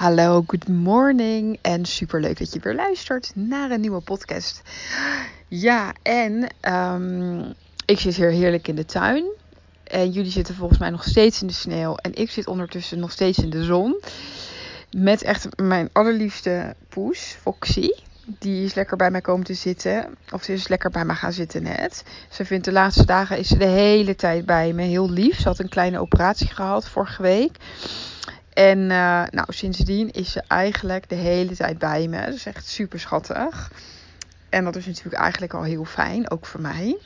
Hallo, good morning en super leuk dat je weer luistert naar een nieuwe podcast. Ja, en um, ik zit hier heerlijk in de tuin. En jullie zitten volgens mij nog steeds in de sneeuw. En ik zit ondertussen nog steeds in de zon. Met echt mijn allerliefste poes, Foxy. Die is lekker bij mij komen te zitten. Of ze is lekker bij mij gaan zitten net. Ze vindt de laatste dagen is ze de hele tijd bij me. Heel lief. Ze had een kleine operatie gehad vorige week. En uh, nou, sindsdien is ze eigenlijk de hele tijd bij me. Dat is echt super schattig. En dat is natuurlijk eigenlijk al heel fijn, ook voor mij.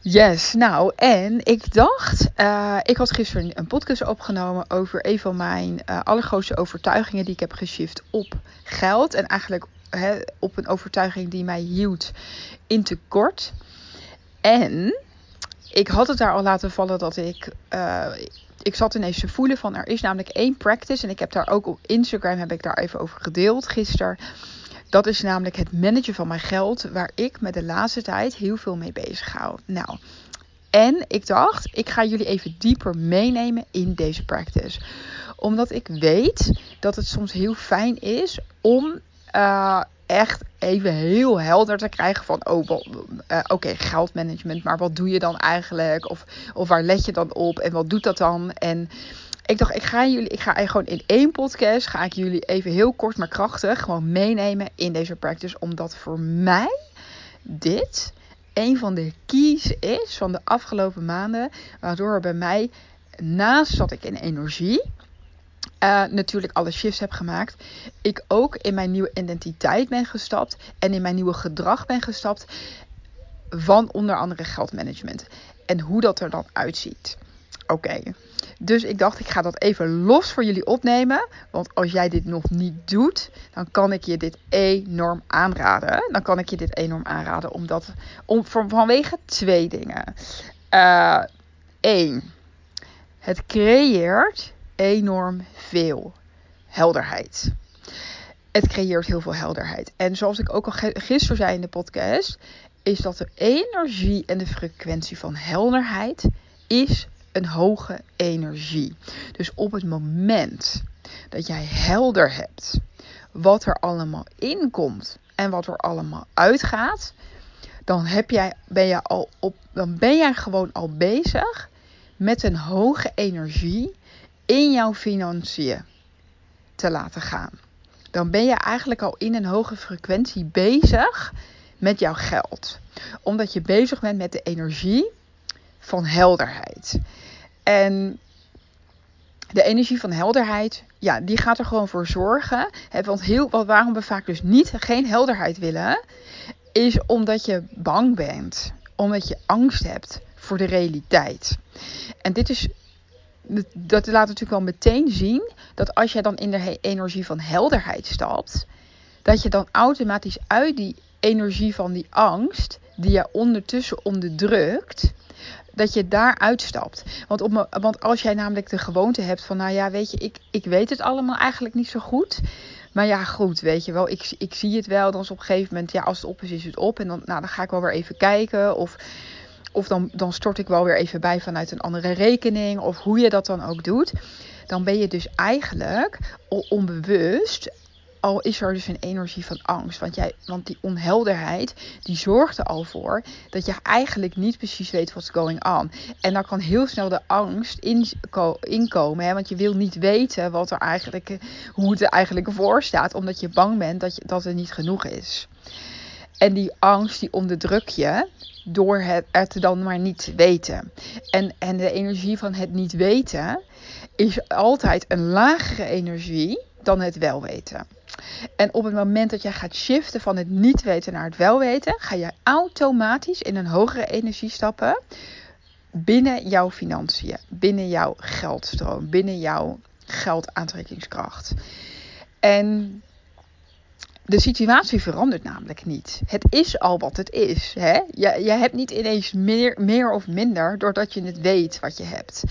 Yes, nou en ik dacht, uh, ik had gisteren een podcast opgenomen over een van mijn uh, allergrootste overtuigingen die ik heb geshift op geld. En eigenlijk op een overtuiging die mij hield in tekort. En ik had het daar al laten vallen dat ik, uh, ik zat ineens te voelen van er is namelijk één practice. En ik heb daar ook op Instagram heb ik daar even over gedeeld gisteren. Dat is namelijk het managen van mijn geld, waar ik me de laatste tijd heel veel mee bezig hou. Nou, en ik dacht, ik ga jullie even dieper meenemen in deze practice. Omdat ik weet dat het soms heel fijn is om uh, echt even heel helder te krijgen van, oh, uh, oké, geldmanagement, maar wat doe je dan eigenlijk? Of, of waar let je dan op en wat doet dat dan? En ik dacht, ik ga jullie, ik ga gewoon in één podcast, ga ik jullie even heel kort maar krachtig gewoon meenemen in deze practice. Omdat voor mij dit een van de keys is van de afgelopen maanden. Waardoor bij mij, naast dat ik in energie uh, natuurlijk alle shifts heb gemaakt. Ik ook in mijn nieuwe identiteit ben gestapt. En in mijn nieuwe gedrag ben gestapt. Van onder andere geldmanagement. En hoe dat er dan uitziet. Oké. Dus ik dacht, ik ga dat even los voor jullie opnemen. Want als jij dit nog niet doet, dan kan ik je dit enorm aanraden. Dan kan ik je dit enorm aanraden. Omdat, om, vanwege twee dingen. Eén, uh, het creëert enorm veel helderheid. Het creëert heel veel helderheid. En zoals ik ook al gisteren zei in de podcast, is dat de energie en de frequentie van helderheid is een hoge energie. Dus op het moment dat jij helder hebt wat er allemaal inkomt en wat er allemaal uitgaat, dan heb jij, ben, je al op, dan ben jij gewoon al bezig met een hoge energie in jouw financiën te laten gaan. Dan ben je eigenlijk al in een hoge frequentie bezig met jouw geld. Omdat je bezig bent met de energie van helderheid. En de energie van helderheid, ja, die gaat er gewoon voor zorgen. Hè, want heel, wat, waarom we vaak dus niet geen helderheid willen, is omdat je bang bent. Omdat je angst hebt voor de realiteit. En dit is dat laat natuurlijk wel meteen zien dat als jij dan in de energie van helderheid stapt, dat je dan automatisch uit die energie van die angst, die je ondertussen onderdrukt, dat je daar uitstapt. Want, op want als jij namelijk de gewoonte hebt van, nou ja, weet je, ik, ik weet het allemaal eigenlijk niet zo goed. Maar ja, goed, weet je wel, ik, ik zie het wel. Dan is op een gegeven moment, ja, als het op is, is het op. En dan, nou, dan ga ik wel weer even kijken. Of of dan, dan stort ik wel weer even bij vanuit een andere rekening. Of hoe je dat dan ook doet. Dan ben je dus eigenlijk onbewust. Al is er dus een energie van angst. Want, jij, want die onhelderheid, die zorgt er al voor dat je eigenlijk niet precies weet what's going on. En dan kan heel snel de angst inkomen. Hè? Want je wil niet weten wat er eigenlijk, hoe het er eigenlijk voor staat. Omdat je bang bent dat, je, dat het niet genoeg is. En die angst, die onderdruk je door het, het dan maar niet weten. En, en de energie van het niet weten is altijd een lagere energie dan het wel weten. En op het moment dat jij gaat shiften van het niet weten naar het wel weten, ga je automatisch in een hogere energie stappen binnen jouw financiën, binnen jouw geldstroom, binnen jouw geldaantrekkingskracht. En de situatie verandert namelijk niet. Het is al wat het is. Hè? Je, je hebt niet ineens meer, meer of minder doordat je het weet wat je hebt.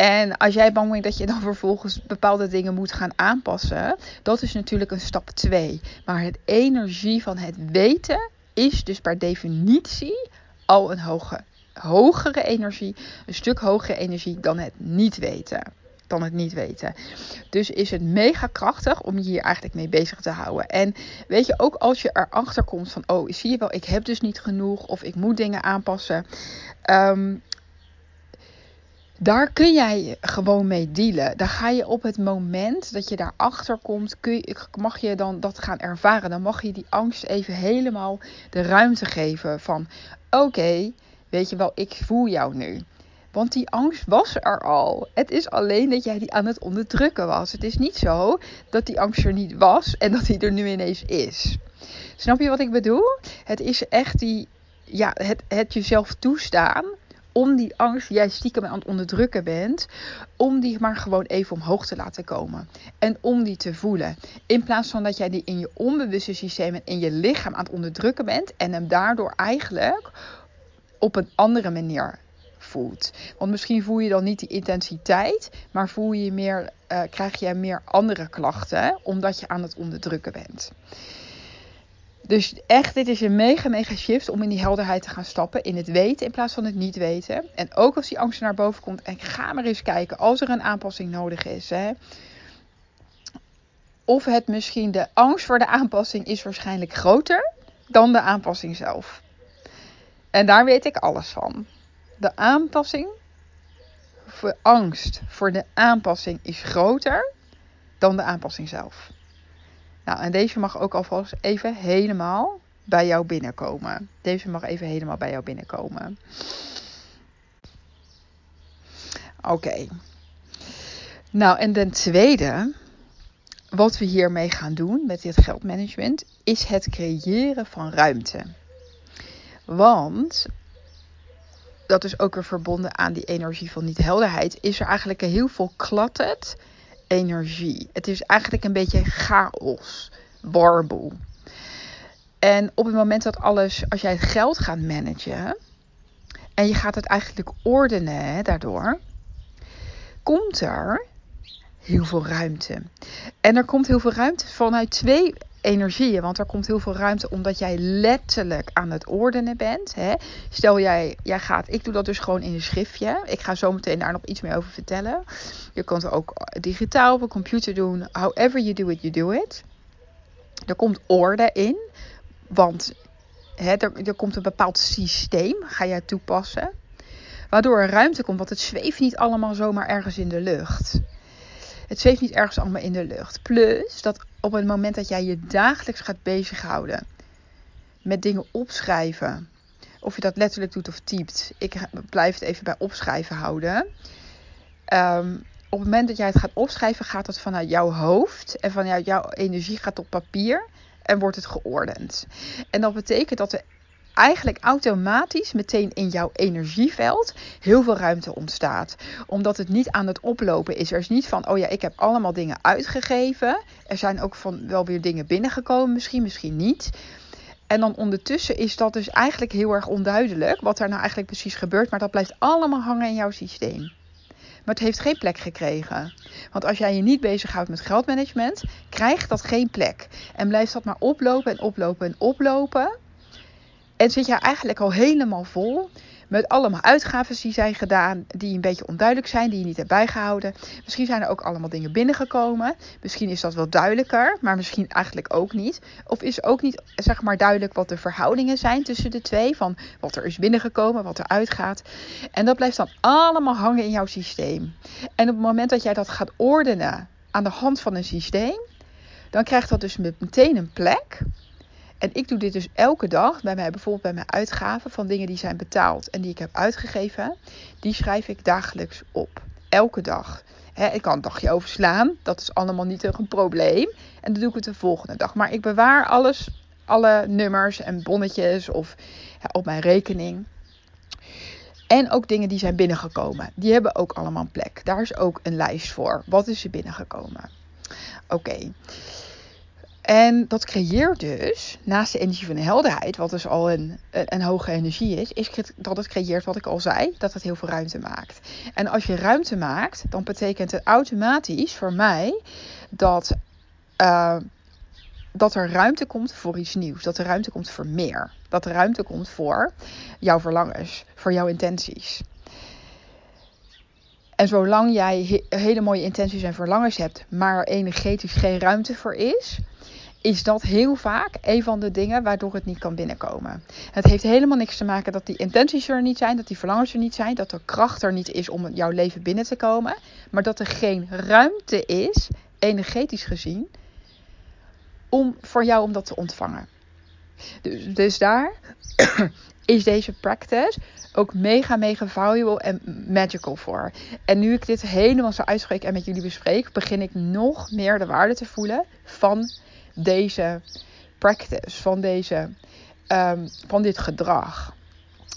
En als jij bang bent dat je dan vervolgens bepaalde dingen moet gaan aanpassen, dat is natuurlijk een stap 2. Maar het energie van het weten is dus per definitie al een hoge, hogere energie, een stuk hogere energie dan het niet weten. Dan het niet weten. Dus is het mega krachtig om je hier eigenlijk mee bezig te houden. En weet je, ook als je erachter komt van, oh, zie je wel, ik heb dus niet genoeg of ik moet dingen aanpassen. Um, daar kun jij gewoon mee dealen. Daar ga je op het moment dat je daarachter komt, mag je dan dat gaan ervaren. Dan mag je die angst even helemaal de ruimte geven van oké, weet je wel, ik voel jou nu. Want die angst was er al. Het is alleen dat jij die aan het onderdrukken was. Het is niet zo dat die angst er niet was en dat die er nu ineens is. Snap je wat ik bedoel? Het is echt die, ja, het, het jezelf toestaan om die angst die jij stiekem aan het onderdrukken bent, om die maar gewoon even omhoog te laten komen. En om die te voelen. In plaats van dat jij die in je onbewuste systeem en in je lichaam aan het onderdrukken bent en hem daardoor eigenlijk op een andere manier voelt. Want misschien voel je dan niet die intensiteit, maar voel je meer, uh, krijg je meer andere klachten omdat je aan het onderdrukken bent. Dus echt, dit is een mega, mega shift om in die helderheid te gaan stappen. In het weten in plaats van het niet weten. En ook als die angst naar boven komt. En ga maar eens kijken als er een aanpassing nodig is. Hè, of het misschien de angst voor de aanpassing is waarschijnlijk groter dan de aanpassing zelf. En daar weet ik alles van. De aanpassing, voor angst voor de aanpassing is groter dan de aanpassing zelf. Nou, en deze mag ook alvast even helemaal bij jou binnenkomen. Deze mag even helemaal bij jou binnenkomen. Oké. Nou, en ten tweede, wat we hiermee gaan doen met dit geldmanagement, is het creëren van ruimte. Want dat is ook weer verbonden aan die energie van niet-helderheid, is er eigenlijk heel veel klattet energie. Het is eigenlijk een beetje chaos, warboel. En op het moment dat alles, als jij het geld gaat managen en je gaat het eigenlijk ordenen daardoor, komt er heel veel ruimte. En er komt heel veel ruimte vanuit twee energieën. Want er komt heel veel ruimte omdat jij letterlijk aan het ordenen bent. Hè? Stel jij, jij gaat, ik doe dat dus gewoon in een schriftje. Ik ga zo meteen daar nog iets meer over vertellen. Je kunt het ook digitaal op een computer doen. However you do it, you do it. Er komt orde in. Want hè, er, er komt een bepaald systeem, ga jij toepassen. Waardoor er ruimte komt, want het zweeft niet allemaal zomaar ergens in de lucht. Het zweeft niet ergens allemaal in de lucht. Plus dat op het moment dat jij je dagelijks gaat bezighouden met dingen opschrijven, of je dat letterlijk doet of typt, ik blijf het even bij opschrijven houden. Ehm, op het moment dat jij het gaat opschrijven, gaat het vanuit jouw hoofd en vanuit jouw energie gaat op papier en wordt het geordend. En dat betekent dat er eigenlijk automatisch meteen in jouw energieveld heel veel ruimte ontstaat. Omdat het niet aan het oplopen is. Er is niet van, oh ja, ik heb allemaal dingen uitgegeven. Er zijn ook van wel weer dingen binnengekomen, misschien, misschien niet. En dan ondertussen is dat dus eigenlijk heel erg onduidelijk wat er nou eigenlijk precies gebeurt. Maar dat blijft allemaal hangen in jouw systeem. Maar het heeft geen plek gekregen. Want als jij je niet bezighoudt met geldmanagement, krijgt dat geen plek. En blijft dat maar oplopen en oplopen en oplopen. En zit je eigenlijk al helemaal vol met allemaal uitgaven die zijn gedaan, die een beetje onduidelijk zijn, die je niet hebt bijgehouden. Misschien zijn er ook allemaal dingen binnengekomen. Misschien is dat wel duidelijker, maar misschien eigenlijk ook niet. Of is ook niet zeg maar duidelijk wat de verhoudingen zijn tussen de twee, van wat er is binnengekomen, wat er uitgaat. En dat blijft dan allemaal hangen in jouw systeem. En op het moment dat jij dat gaat ordenen aan de hand van een systeem, dan krijgt dat dus meteen een plek en ik doe dit dus elke dag bij mij, bijvoorbeeld bij mijn uitgaven van dingen die zijn betaald en die ik heb uitgegeven. Die schrijf ik dagelijks op. Elke dag. Ik kan een dagje overslaan. Dat is allemaal niet een probleem. En dan doe ik het de volgende dag. Maar ik bewaar alles, alle nummers en bonnetjes of op mijn rekening. En ook dingen die zijn binnengekomen. Die hebben ook allemaal een plek. Daar is ook een lijst voor. Wat is er binnengekomen? Oké. En dat creëert dus, naast de energie van de helderheid, wat dus al een, een, hoge energie is, is dat het creëert wat ik al zei, dat het heel veel ruimte maakt. En als je ruimte maakt, dan betekent het automatisch voor mij dat, uh, dat er ruimte komt voor iets nieuws. Dat er ruimte komt voor meer. Dat er ruimte komt voor jouw verlangens, voor jouw intenties. En zolang jij hele mooie intenties en verlangens hebt, maar energetisch geen ruimte voor is, is dat heel vaak een van de dingen waardoor het niet kan binnenkomen. Het heeft helemaal niks te maken dat die intenties er niet zijn, dat die verlangens er niet zijn, dat de kracht er niet is om jouw leven binnen te komen, maar dat er geen ruimte is, energetisch gezien, om voor jou om dat te ontvangen. Dus, dus daar is deze practice ook mega, mega valuable en magical voor. En nu ik dit helemaal zo uitspreek en met jullie bespreek, begin ik nog meer de waarde te voelen van deze practice, van, deze, um, van dit gedrag.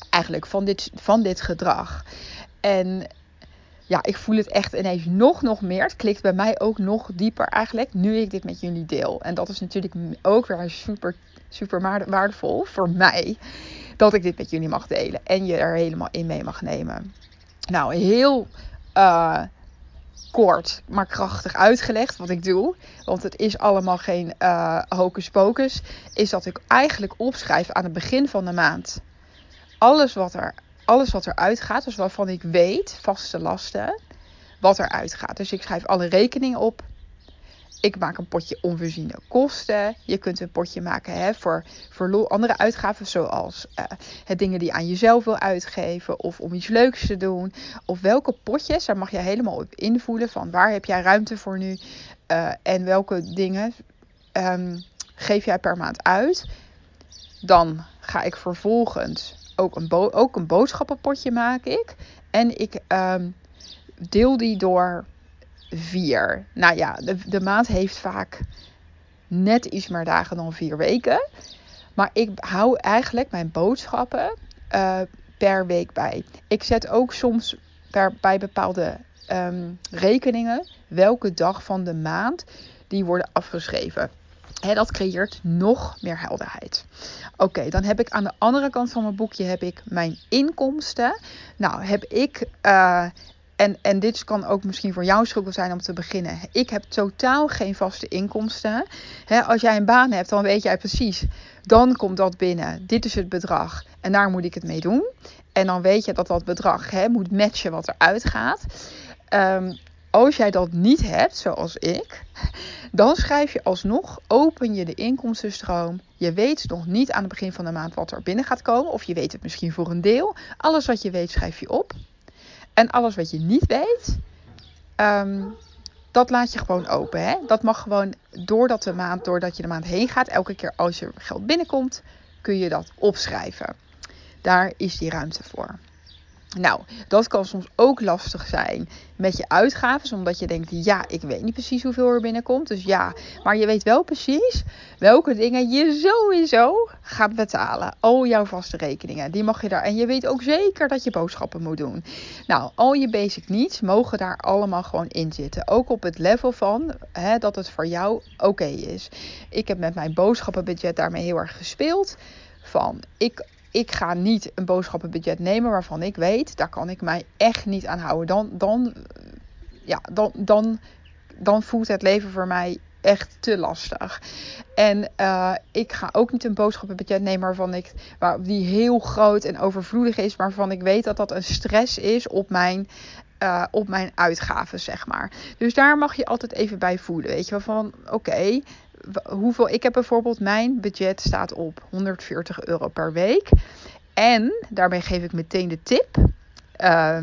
Eigenlijk van dit, van dit gedrag. En ja, ik voel het echt ineens nog, nog meer. Het klikt bij mij ook nog dieper eigenlijk, nu ik dit met jullie deel. En dat is natuurlijk ook weer super, super waardevol voor mij. Dat ik dit met jullie mag delen. En je er helemaal in mee mag nemen. Nou, heel uh, kort, maar krachtig uitgelegd wat ik doe. Want het is allemaal geen uh, hocus pocus. Is dat ik eigenlijk opschrijf aan het begin van de maand. Alles wat er, alles wat er uitgaat. Dus waarvan ik weet, vaste lasten. Wat er uitgaat. Dus ik schrijf alle rekeningen op. Ik maak een potje onvoorziene kosten. Je kunt een potje maken hè, voor, voor andere uitgaven, zoals uh, het dingen die je aan jezelf wil uitgeven, of om iets leuks te doen. Of welke potjes, daar mag je helemaal op invoelen van waar heb jij ruimte voor nu uh, en welke dingen um, geef jij per maand uit. Dan ga ik vervolgens ook een, ook een boodschappenpotje maak ik. En ik um, deel die door vier. Nou ja, de, de maand heeft vaak net iets meer dagen dan vier weken. Maar ik hou eigenlijk mijn boodschappen uh, per week bij. Ik zet ook soms per, bij bepaalde um, rekeningen welke dag van de maand die worden afgeschreven. He, dat creëert nog meer helderheid. Oké, dan heb ik aan de andere kant van mijn boekje heb ik mijn inkomsten. Nou, heb ik uh, en, en dit kan ook misschien voor jou schuldig zijn om te beginnen. Ik heb totaal geen vaste inkomsten. als jij een baan hebt, dan weet jij precies. Dan komt dat binnen. Dit is het bedrag. En daar moet ik het mee doen. En dan weet je dat dat bedrag moet matchen wat eruit gaat. Um, als jij dat niet hebt, zoals ik, dan schrijf je alsnog, open je de inkomstenstroom. Je weet nog niet aan het begin van de maand wat er binnen gaat komen. Of je weet het misschien voor een deel. Alles wat je weet schrijf je op. En alles wat je niet weet, ehm, dat laat je gewoon open. Hè? Dat mag gewoon doordat, de maand, doordat je de maand heen gaat, elke keer als je geld binnenkomt, kun je dat opschrijven. Daar is die ruimte voor. Nou, dat kan soms ook lastig zijn met je uitgaven, omdat je denkt, ja, ik weet niet precies hoeveel er binnenkomt. Dus ja, maar je weet wel precies welke dingen je sowieso gaat betalen. Al jouw vaste rekeningen, die mag je daar. En je weet ook zeker dat je boodschappen moet doen. Nou, al je basic needs mogen daar allemaal gewoon in zitten. Ook op het level van hè, dat het voor jou oké is. Ik heb met mijn boodschappenbudget daarmee heel erg gespeeld. Van ik ik ga niet een boodschappenbudget nemen waarvan ik weet, daar kan ik mij echt niet aan houden. Dan, dan, ja, dan, dan, dan voelt het leven voor mij echt te lastig. En uh, ik ga ook niet een boodschappenbudget nemen waarvan ik, waar, die heel groot en overvloedig is, waarvan ik weet dat dat een stress is op mijn, uh, op mijn uitgaven, zeg maar. Dus daar mag je altijd even bij voelen. Weet je, van oké, hoeveel. Ik heb bijvoorbeeld mijn budget staat op 140 euro per week. En daarmee geef ik meteen de tip. Uh,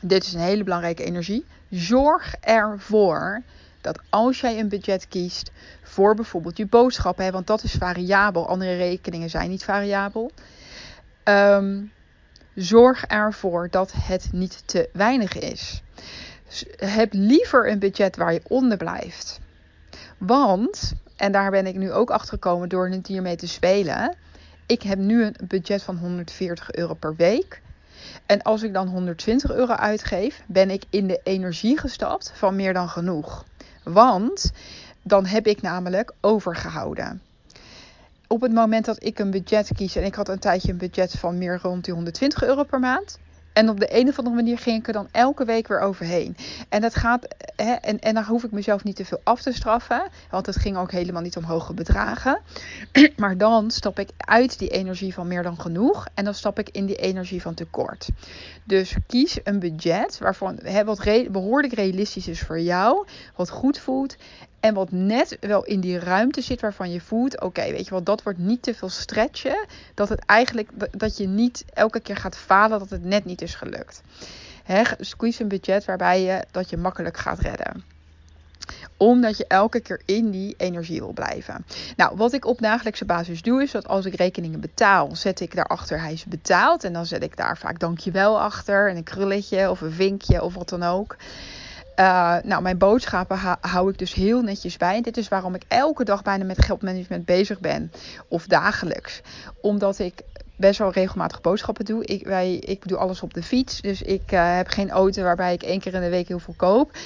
dit is een hele belangrijke energie. Zorg ervoor dat als jij een budget kiest voor bijvoorbeeld je boodschappen, hè, want dat is variabel, andere rekeningen zijn niet variabel. Um, zorg ervoor dat het niet te weinig is. heb liever een budget waar je onder blijft. Want, en daar ben ik nu ook achter gekomen door het hiermee te spelen. Ik heb nu een budget van 140 euro per week. En als ik dan 120 euro uitgeef, ben ik in de energie gestapt van meer dan genoeg. Want dan heb ik namelijk overgehouden. Op het moment dat ik een budget kies en ik had een tijdje een budget van meer rond die 120 euro per maand, en op de een of andere manier ging ik er dan elke week weer overheen. En dat gaat, hè, en, en dan hoef ik mezelf niet te veel af te straffen. Want het ging ook helemaal niet om hoge bedragen. Maar dan stap ik uit die energie van meer dan genoeg. En dan stap ik in die energie van tekort. Dus kies een budget waarvan hè, wat behoorlijk realistisch is voor jou. Wat goed voelt. En wat net wel in die ruimte zit waarvan je voelt: oké, weet je wel, dat wordt niet te veel stretchen. Dat het eigenlijk, dat je niet elke keer gaat falen dat het net niet is gelukt. He, squeeze een budget waarbij je dat je makkelijk gaat redden omdat je elke keer in die energie wil blijven. Nou, wat ik op dagelijkse basis doe, is dat als ik rekeningen betaal, zet ik daarachter hij is betaald. En dan zet ik daar vaak dankjewel achter. En een krulletje of een vinkje of wat dan ook. Uh, nou, mijn boodschappen hou ik dus heel netjes bij. dit is waarom ik elke dag bijna met geldmanagement bezig ben. Of dagelijks. Omdat ik best wel regelmatig boodschappen doe. Ik, wij, ik doe alles op de fiets. Dus ik uh, heb geen auto waarbij ik één keer in de week heel veel koop.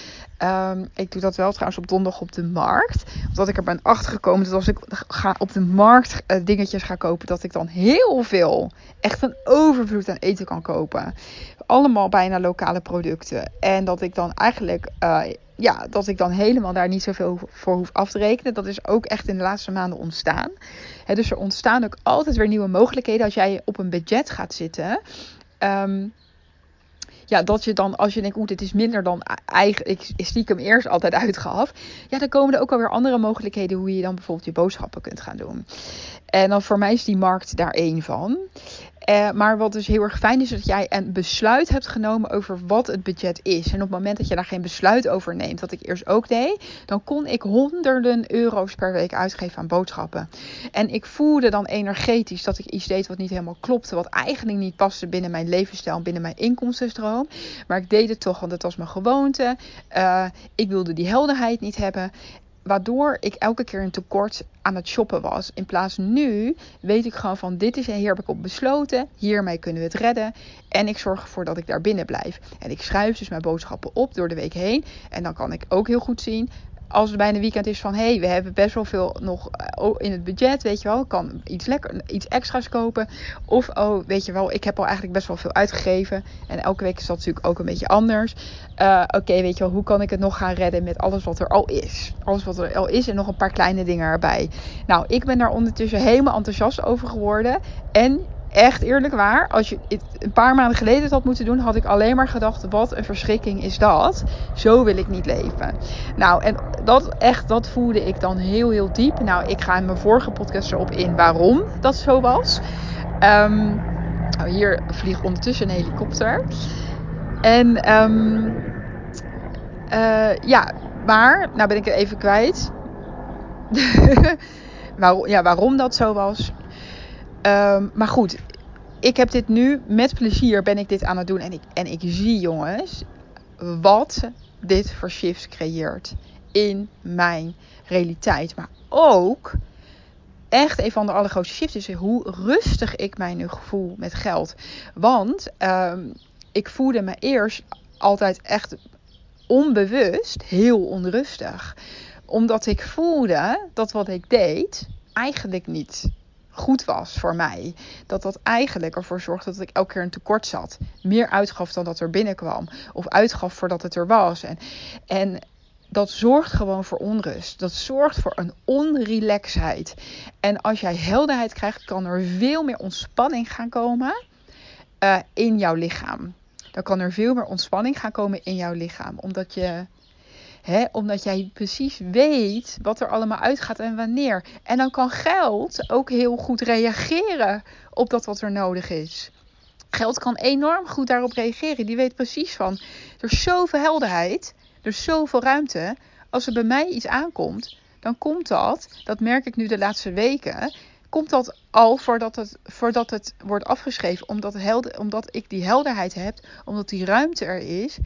Um, ik doe dat wel trouwens op donderdag op de markt. Omdat ik er ben achtergekomen dat als ik ga op de markt uh, dingetjes ga kopen, dat ik dan heel veel, echt een overvloed aan eten kan kopen. Allemaal bijna lokale producten. En dat ik dan eigenlijk, uh, ja, dat ik dan helemaal daar niet zoveel voor hoef af te rekenen. Dat is ook echt in de laatste maanden ontstaan. He, dus er ontstaan ook altijd weer nieuwe mogelijkheden als jij op een budget gaat zitten. Um, ja, dat je dan, als je denkt, oeh, dit is minder dan eigen, ik stiekem eerst altijd uitgaf. Ja, dan komen er ook alweer andere mogelijkheden hoe je dan bijvoorbeeld je boodschappen kunt gaan doen. En dan voor mij is die markt daar één van. Uh, maar wat dus heel erg fijn is, dat jij een besluit hebt genomen over wat het budget is. En op het moment dat je daar geen besluit over neemt, wat ik eerst ook deed, dan kon ik honderden euro's per week uitgeven aan boodschappen. En ik voelde dan energetisch dat ik iets deed wat niet helemaal klopte, wat eigenlijk niet paste binnen mijn levensstijl, binnen mijn inkomstenstroom. Maar ik deed het toch, want het was mijn gewoonte. Uh, ik wilde die helderheid niet hebben waardoor ik elke keer een tekort aan het shoppen was. In plaats nu weet ik gewoon van dit is hier heb ik op besloten. Hiermee kunnen we het redden. En ik zorg ervoor dat ik daar binnen blijf. En ik schrijf dus mijn boodschappen op door de week heen. En dan kan ik ook heel goed zien als het bijna weekend is van hé, hey, we hebben best wel veel nog eh, in het budget, weet je wel, ik kan iets lekker, iets extra's kopen. Of oh, weet je wel, ik heb al eigenlijk best wel veel uitgegeven. En elke week is dat natuurlijk ook een beetje anders. Uh, Oké, weet je wel, hoe kan ik het nog gaan redden met alles wat er al is? Alles wat er al is en nog een paar kleine dingen erbij. Nou, ik ben daar ondertussen helemaal enthousiast over geworden. En echt eerlijk waar, als je het een paar maanden geleden het had moeten doen, had ik alleen maar gedacht: wat een verschrikking is dat. Zo wil ik niet leven. Nou, en dat echt, dat voelde ik dan heel, heel diep. Nou, ik ga in mijn vorige podcast erop in waarom dat zo was. Nou, hier vliegt ondertussen een helikopter. En um, uh, ja, maar, nou ben ik het even kwijt. ja, waarom dat zo was. Um, maar goed, ik heb dit nu met plezier ben ik dit aan het doen. En ik, en ik zie jongens wat dit voor shifts creëert in mijn realiteit. Maar ook echt een van de allergrootste shifts is hoe rustig ik mij nu voel met geld. Want um, ik voelde me eerst altijd echt onbewust heel onrustig. Omdat ik voelde dat wat ik deed eigenlijk niet goed was voor mij. Dat dat eigenlijk ervoor zorgde dat ik elke keer een tekort zat. Meer uitgaf dan dat er binnenkwam. Of uitgaf voordat het er was. En, en dat zorgt gewoon voor onrust. Dat zorgt voor een onrelaxheid. En als jij helderheid krijgt, kan er veel meer ontspanning gaan komen uh, in jouw lichaam. Dan kan er veel meer ontspanning gaan komen in jouw lichaam. Omdat je Hè, omdat jij precies weet wat er allemaal uitgaat en wanneer. En dan kan geld ook heel goed reageren op dat wat er nodig is. Geld kan enorm goed daarop reageren. Die weet precies van, er is zoveel helderheid, er is zoveel ruimte. Als er bij mij iets aankomt, dan komt dat, dat merk ik nu de laatste weken, komt dat al voordat het, voordat het wordt afgeschreven. Omdat, helder, omdat ik die helderheid heb, omdat die ruimte er is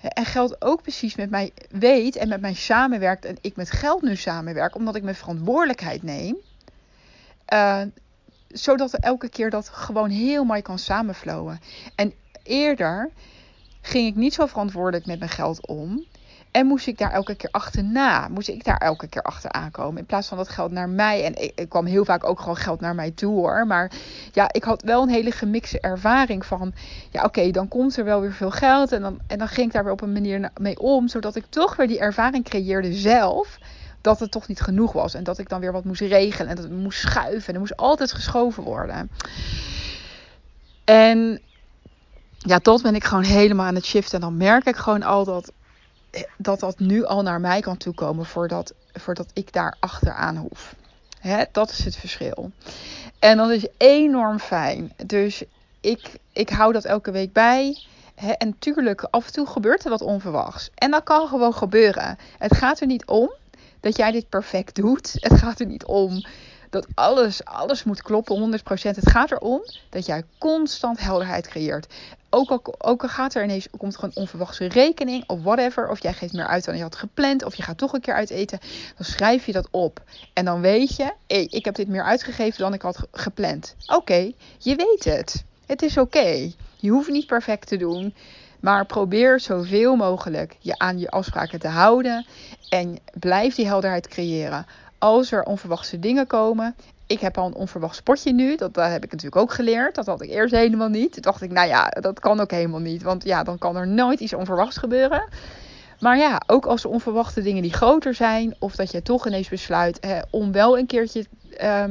En geld ook precies met mij weet en met mij samenwerkt en ik met geld nu samenwerk, omdat ik mijn verantwoordelijkheid neem. Uh, zodat elke keer dat gewoon heel mooi kan samenflowen. En eerder ging ik niet zo verantwoordelijk met mijn geld om. En moest ik daar elke keer achterna, moest ik daar elke keer achteraan komen. In plaats van dat geld naar mij. En ik, ik, kwam heel vaak ook gewoon geld naar mij toe hoor. Maar ja, ik had wel een hele gemixte ervaring van. Ja, oké, dan komt er wel weer veel geld. En dan, en dan ging ik daar weer op een manier mee om. Zodat ik toch weer die ervaring creëerde zelf. Dat het toch niet genoeg was. En dat ik dan weer wat moest regelen. En dat het moest schuiven. En er moest altijd geschoven worden. En ja, tot ben ik gewoon helemaal aan het shiften. En dan merk ik gewoon al dat dat dat nu al naar mij kan toekomen voordat, voordat ik daar achteraan hoef. Hè, dat is het verschil. En dat is enorm fijn. Dus ik, ik hou dat elke week bij. Hè, en natuurlijk, af en toe gebeurt er wat onverwachts. En dat kan gewoon gebeuren. Het gaat er niet om dat jij dit perfect doet. Het gaat er niet om dat alles, alles moet kloppen, 100%. Het gaat erom dat jij constant helderheid creëert. Ook al, ook al gaat er ineens, komt er een onverwachte rekening of whatever. Of jij geeft meer uit dan je had gepland. Of je gaat toch een keer uit eten. Dan schrijf je dat op. En dan weet je, hey, ik heb dit meer uitgegeven dan ik had gepland. Oké, je weet het. Het is oké. Je hoeft niet perfect te doen. Maar probeer zoveel mogelijk je aan je afspraken te houden. En blijf die helderheid creëren als er onverwachte dingen komen. Ik heb al een onverwacht sportje nu. Dat, heb ik natuurlijk ook geleerd. Dat had ik eerst helemaal niet. Toen dacht ik, nou ja, dat kan ook helemaal niet. Want ja, dan kan er nooit iets onverwachts gebeuren. Maar ja, ook als er onverwachte dingen die groter zijn. Of dat je toch ineens besluit hè, om wel een keertje uh,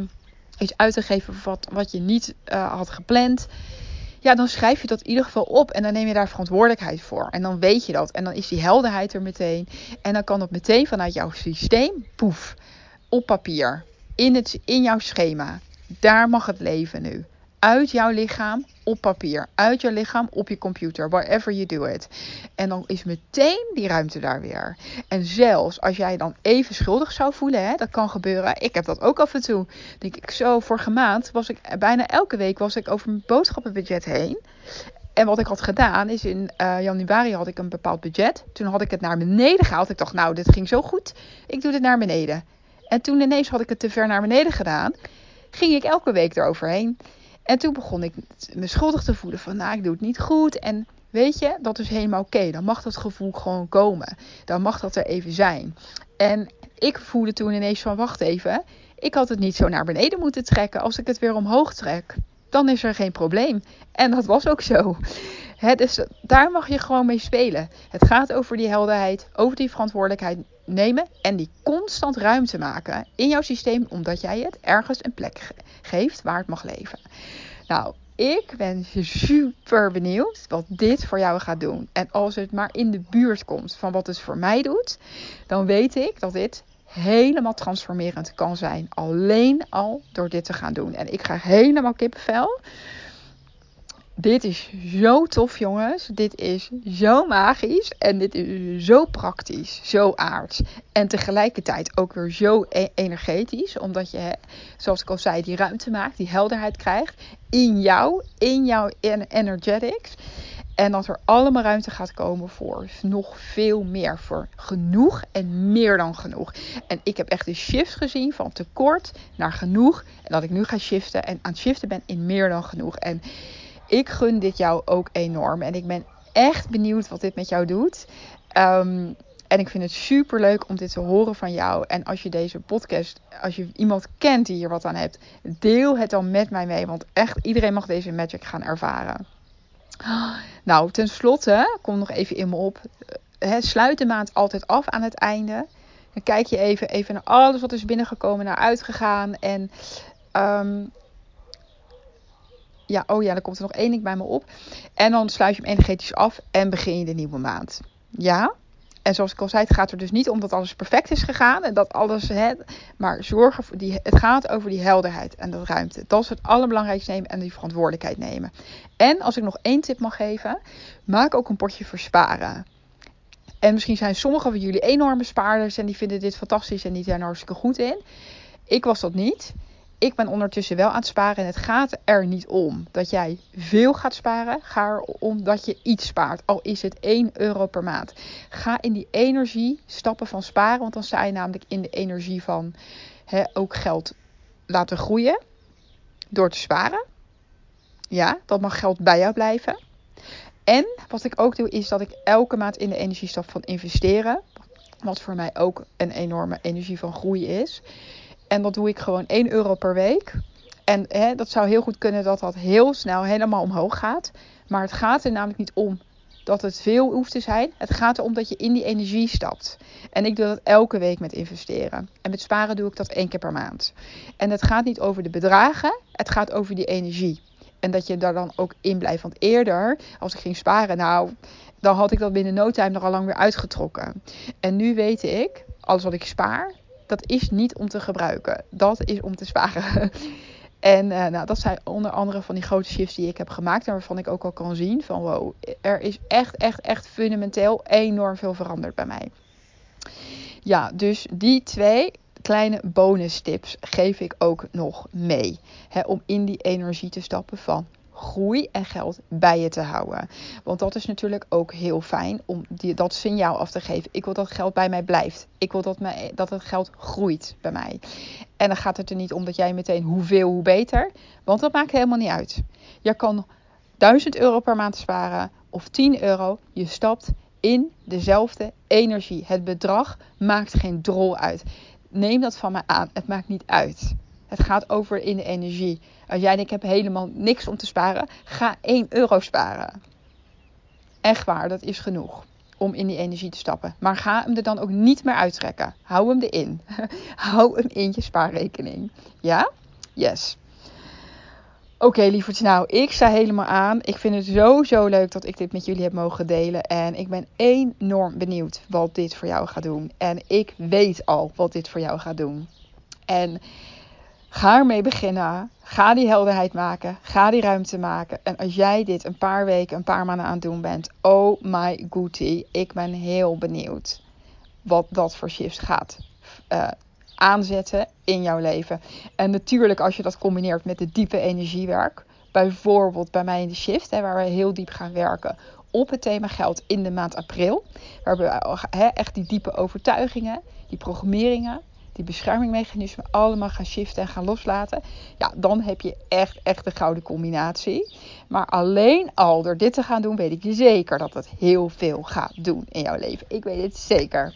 iets uit te geven wat, je niet uh, had gepland. Ja, dan schrijf je dat in ieder geval op. En dan neem je daar verantwoordelijkheid voor. En dan weet je dat. En dan is die helderheid er meteen. En dan kan dat meteen vanuit jouw systeem, poef, op papier, in, het, in jouw schema. Daar mag het leven nu. Uit jouw lichaam op papier, uit jouw lichaam op je computer, wherever you do it. En dan is meteen die ruimte daar weer. En zelfs als jij dan even schuldig zou voelen, hè, dat kan gebeuren. Ik heb dat ook af en toe. Denk ik zo, vorige maand was ik bijna elke week was ik over mijn boodschappenbudget heen. En wat ik had gedaan is in uh, januari had ik een bepaald budget. Toen had ik het naar beneden gehaald. Ik dacht, nou, dit ging zo goed. Ik doe dit naar beneden. En toen ineens had ik het te ver naar beneden gedaan, ging ik elke week eroverheen. En toen begon ik me schuldig te voelen van, nou, ik doe het niet goed. En weet je, dat is helemaal oké. Dan mag dat gevoel gewoon komen. Dan mag dat er even zijn. En ik voelde toen ineens van, wacht even. Ik had het niet zo naar beneden moeten trekken. Als ik het weer omhoog trek, dan is er geen probleem. En dat was ook zo. Dus daar mag je gewoon mee spelen. Het gaat over die helderheid, over die verantwoordelijkheid nemen en die constant ruimte maken in jouw systeem, omdat jij het ergens een plek geeft waar het mag leven. Nou, ik ben super benieuwd wat dit voor jou gaat doen. En als het maar in de buurt komt van wat het voor mij doet, dan weet ik dat dit helemaal transformerend kan zijn. Alleen al door dit te gaan doen. En ik ga helemaal kippenvel. Dit is zo tof, jongens. Dit is zo magisch. En dit is zo praktisch, zo aards. En tegelijkertijd ook weer zo e- energetisch. Omdat je, zoals ik al zei, die ruimte maakt, die helderheid krijgt in jou, in jouw energetics. En dat er allemaal ruimte gaat komen voor nog veel meer. Voor genoeg en meer dan genoeg. En ik heb echt een shift gezien van tekort naar genoeg. En dat ik nu ga shiften en aan het shiften ben in meer dan genoeg. En ik gun dit jou ook enorm. En ik ben echt benieuwd wat dit met jou doet. Um, en ik vind het super leuk om dit te horen van jou. En als je deze podcast, als je iemand kent die hier wat aan hebt, deel het dan met mij mee. Want echt iedereen mag deze magic gaan ervaren. Nou, tenslotte, kom nog even in me op. He, sluit de maand altijd af aan het einde. Dan kijk je even, even naar alles wat is binnengekomen, naar uitgegaan. En um, ja, oh ja, dan komt er nog één ding bij me op. En dan sluit je hem energetisch af en begin je de nieuwe maand. Ja? En zoals ik al zei, het gaat er dus niet om dat alles perfect is gegaan en dat alles, hè, maar zorgen voor die, het gaat over die helderheid en de ruimte. Dat is het allerbelangrijkste nemen en die verantwoordelijkheid nemen. En als ik nog één tip mag geven, maak ook een potje voor sparen. En misschien zijn sommigen van jullie enorme spaarders en die vinden dit fantastisch en die zijn er hartstikke goed in. Ik was dat niet. Ik ben ondertussen wel aan het sparen. En het gaat er niet om dat jij veel gaat sparen. Ga er om dat je iets spaart. Al is het 1 euro per maand. Ga in die energie stappen van sparen. Want dan sta je namelijk in de energie van ook geld laten groeien. Door te sparen. Ja, dat mag geld bij jou blijven. En wat ik ook doe, is dat ik elke maand in de energie stap van investeren. Wat voor mij ook een enorme energie van groei is. En dat doe ik gewoon 1 euro per week. En hè, dat zou heel goed kunnen dat dat heel snel helemaal omhoog gaat. Maar het gaat er namelijk niet om dat het veel hoeft te zijn. Het gaat erom dat je in die energie stapt. En ik doe dat elke week met investeren. En met sparen doe ik dat één keer per maand. En het gaat niet over de bedragen, het gaat over die energie. En dat je daar dan ook in blijft. Want eerder, als ik ging sparen, nou, dan had ik dat binnen no time er al lang weer uitgetrokken. En nu weet ik, alles wat ik spaar, dat is niet om te gebruiken. Dat is om te sparen. En uh, nou, dat zijn onder andere van die grote shifts die ik heb gemaakt. En waarvan ik ook al kan zien van wow, er is echt, echt, echt fundamenteel enorm veel veranderd bij mij. Ja, dus die twee kleine bonus tips geef ik ook nog mee. Hè, om in die energie te stappen van groei en geld bij je te houden. Want dat is natuurlijk ook heel fijn om die, dat signaal af te geven. Ik wil dat geld bij mij blijft. Ik wil dat, mij, dat het geld groeit bij mij. En dan gaat het er niet om dat jij meteen hoeveel, hoe beter. Want dat maakt helemaal niet uit. Je kan 1000 euro per maand sparen of 10 euro. Je stapt in dezelfde energie. Het bedrag maakt geen drol uit. Neem dat van mij aan. Het maakt niet uit. Het gaat over in de energie. Als jij denkt, ik heb helemaal niks om te sparen, ga 1 euro sparen. Echt waar, dat is genoeg om in die energie te stappen. Maar ga hem er dan ook niet meer uittrekken. Hou hem erin. Hou hem in je spaarrekening. Ja? Yes. Oké, okay. Nou, ik sta helemaal aan. Ik vind het zo, zo leuk dat ik dit met jullie heb mogen delen. En ik ben enorm benieuwd wat dit voor jou gaat doen. En ik weet al wat dit voor jou gaat doen. En Ga ermee beginnen. Ga die helderheid maken. Ga die ruimte maken. En als jij dit een paar weken, een paar maanden aan het doen bent. Oh my goodie. Ik ben heel benieuwd wat dat voor shifts gaat uh, aanzetten in jouw leven. En natuurlijk als je dat combineert met de diepe energiewerk. Bijvoorbeeld bij mij in de shift, hè, waar we heel diep gaan werken op het thema geld in de maand april. Waar we hè, echt die diepe overtuigingen, die programmeringen, die beschermingmechanismen allemaal gaan shiften en gaan loslaten. Ja, dan heb je echt, echt de gouden combinatie. Maar alleen al door dit te gaan doen, weet ik je zeker dat het heel veel gaat doen in jouw leven. Ik weet het zeker.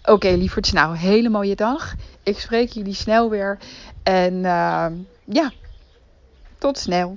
Oké, okay, lieverds, nou, hele mooie dag. Ik spreek jullie snel weer. En uh, ja, tot snel.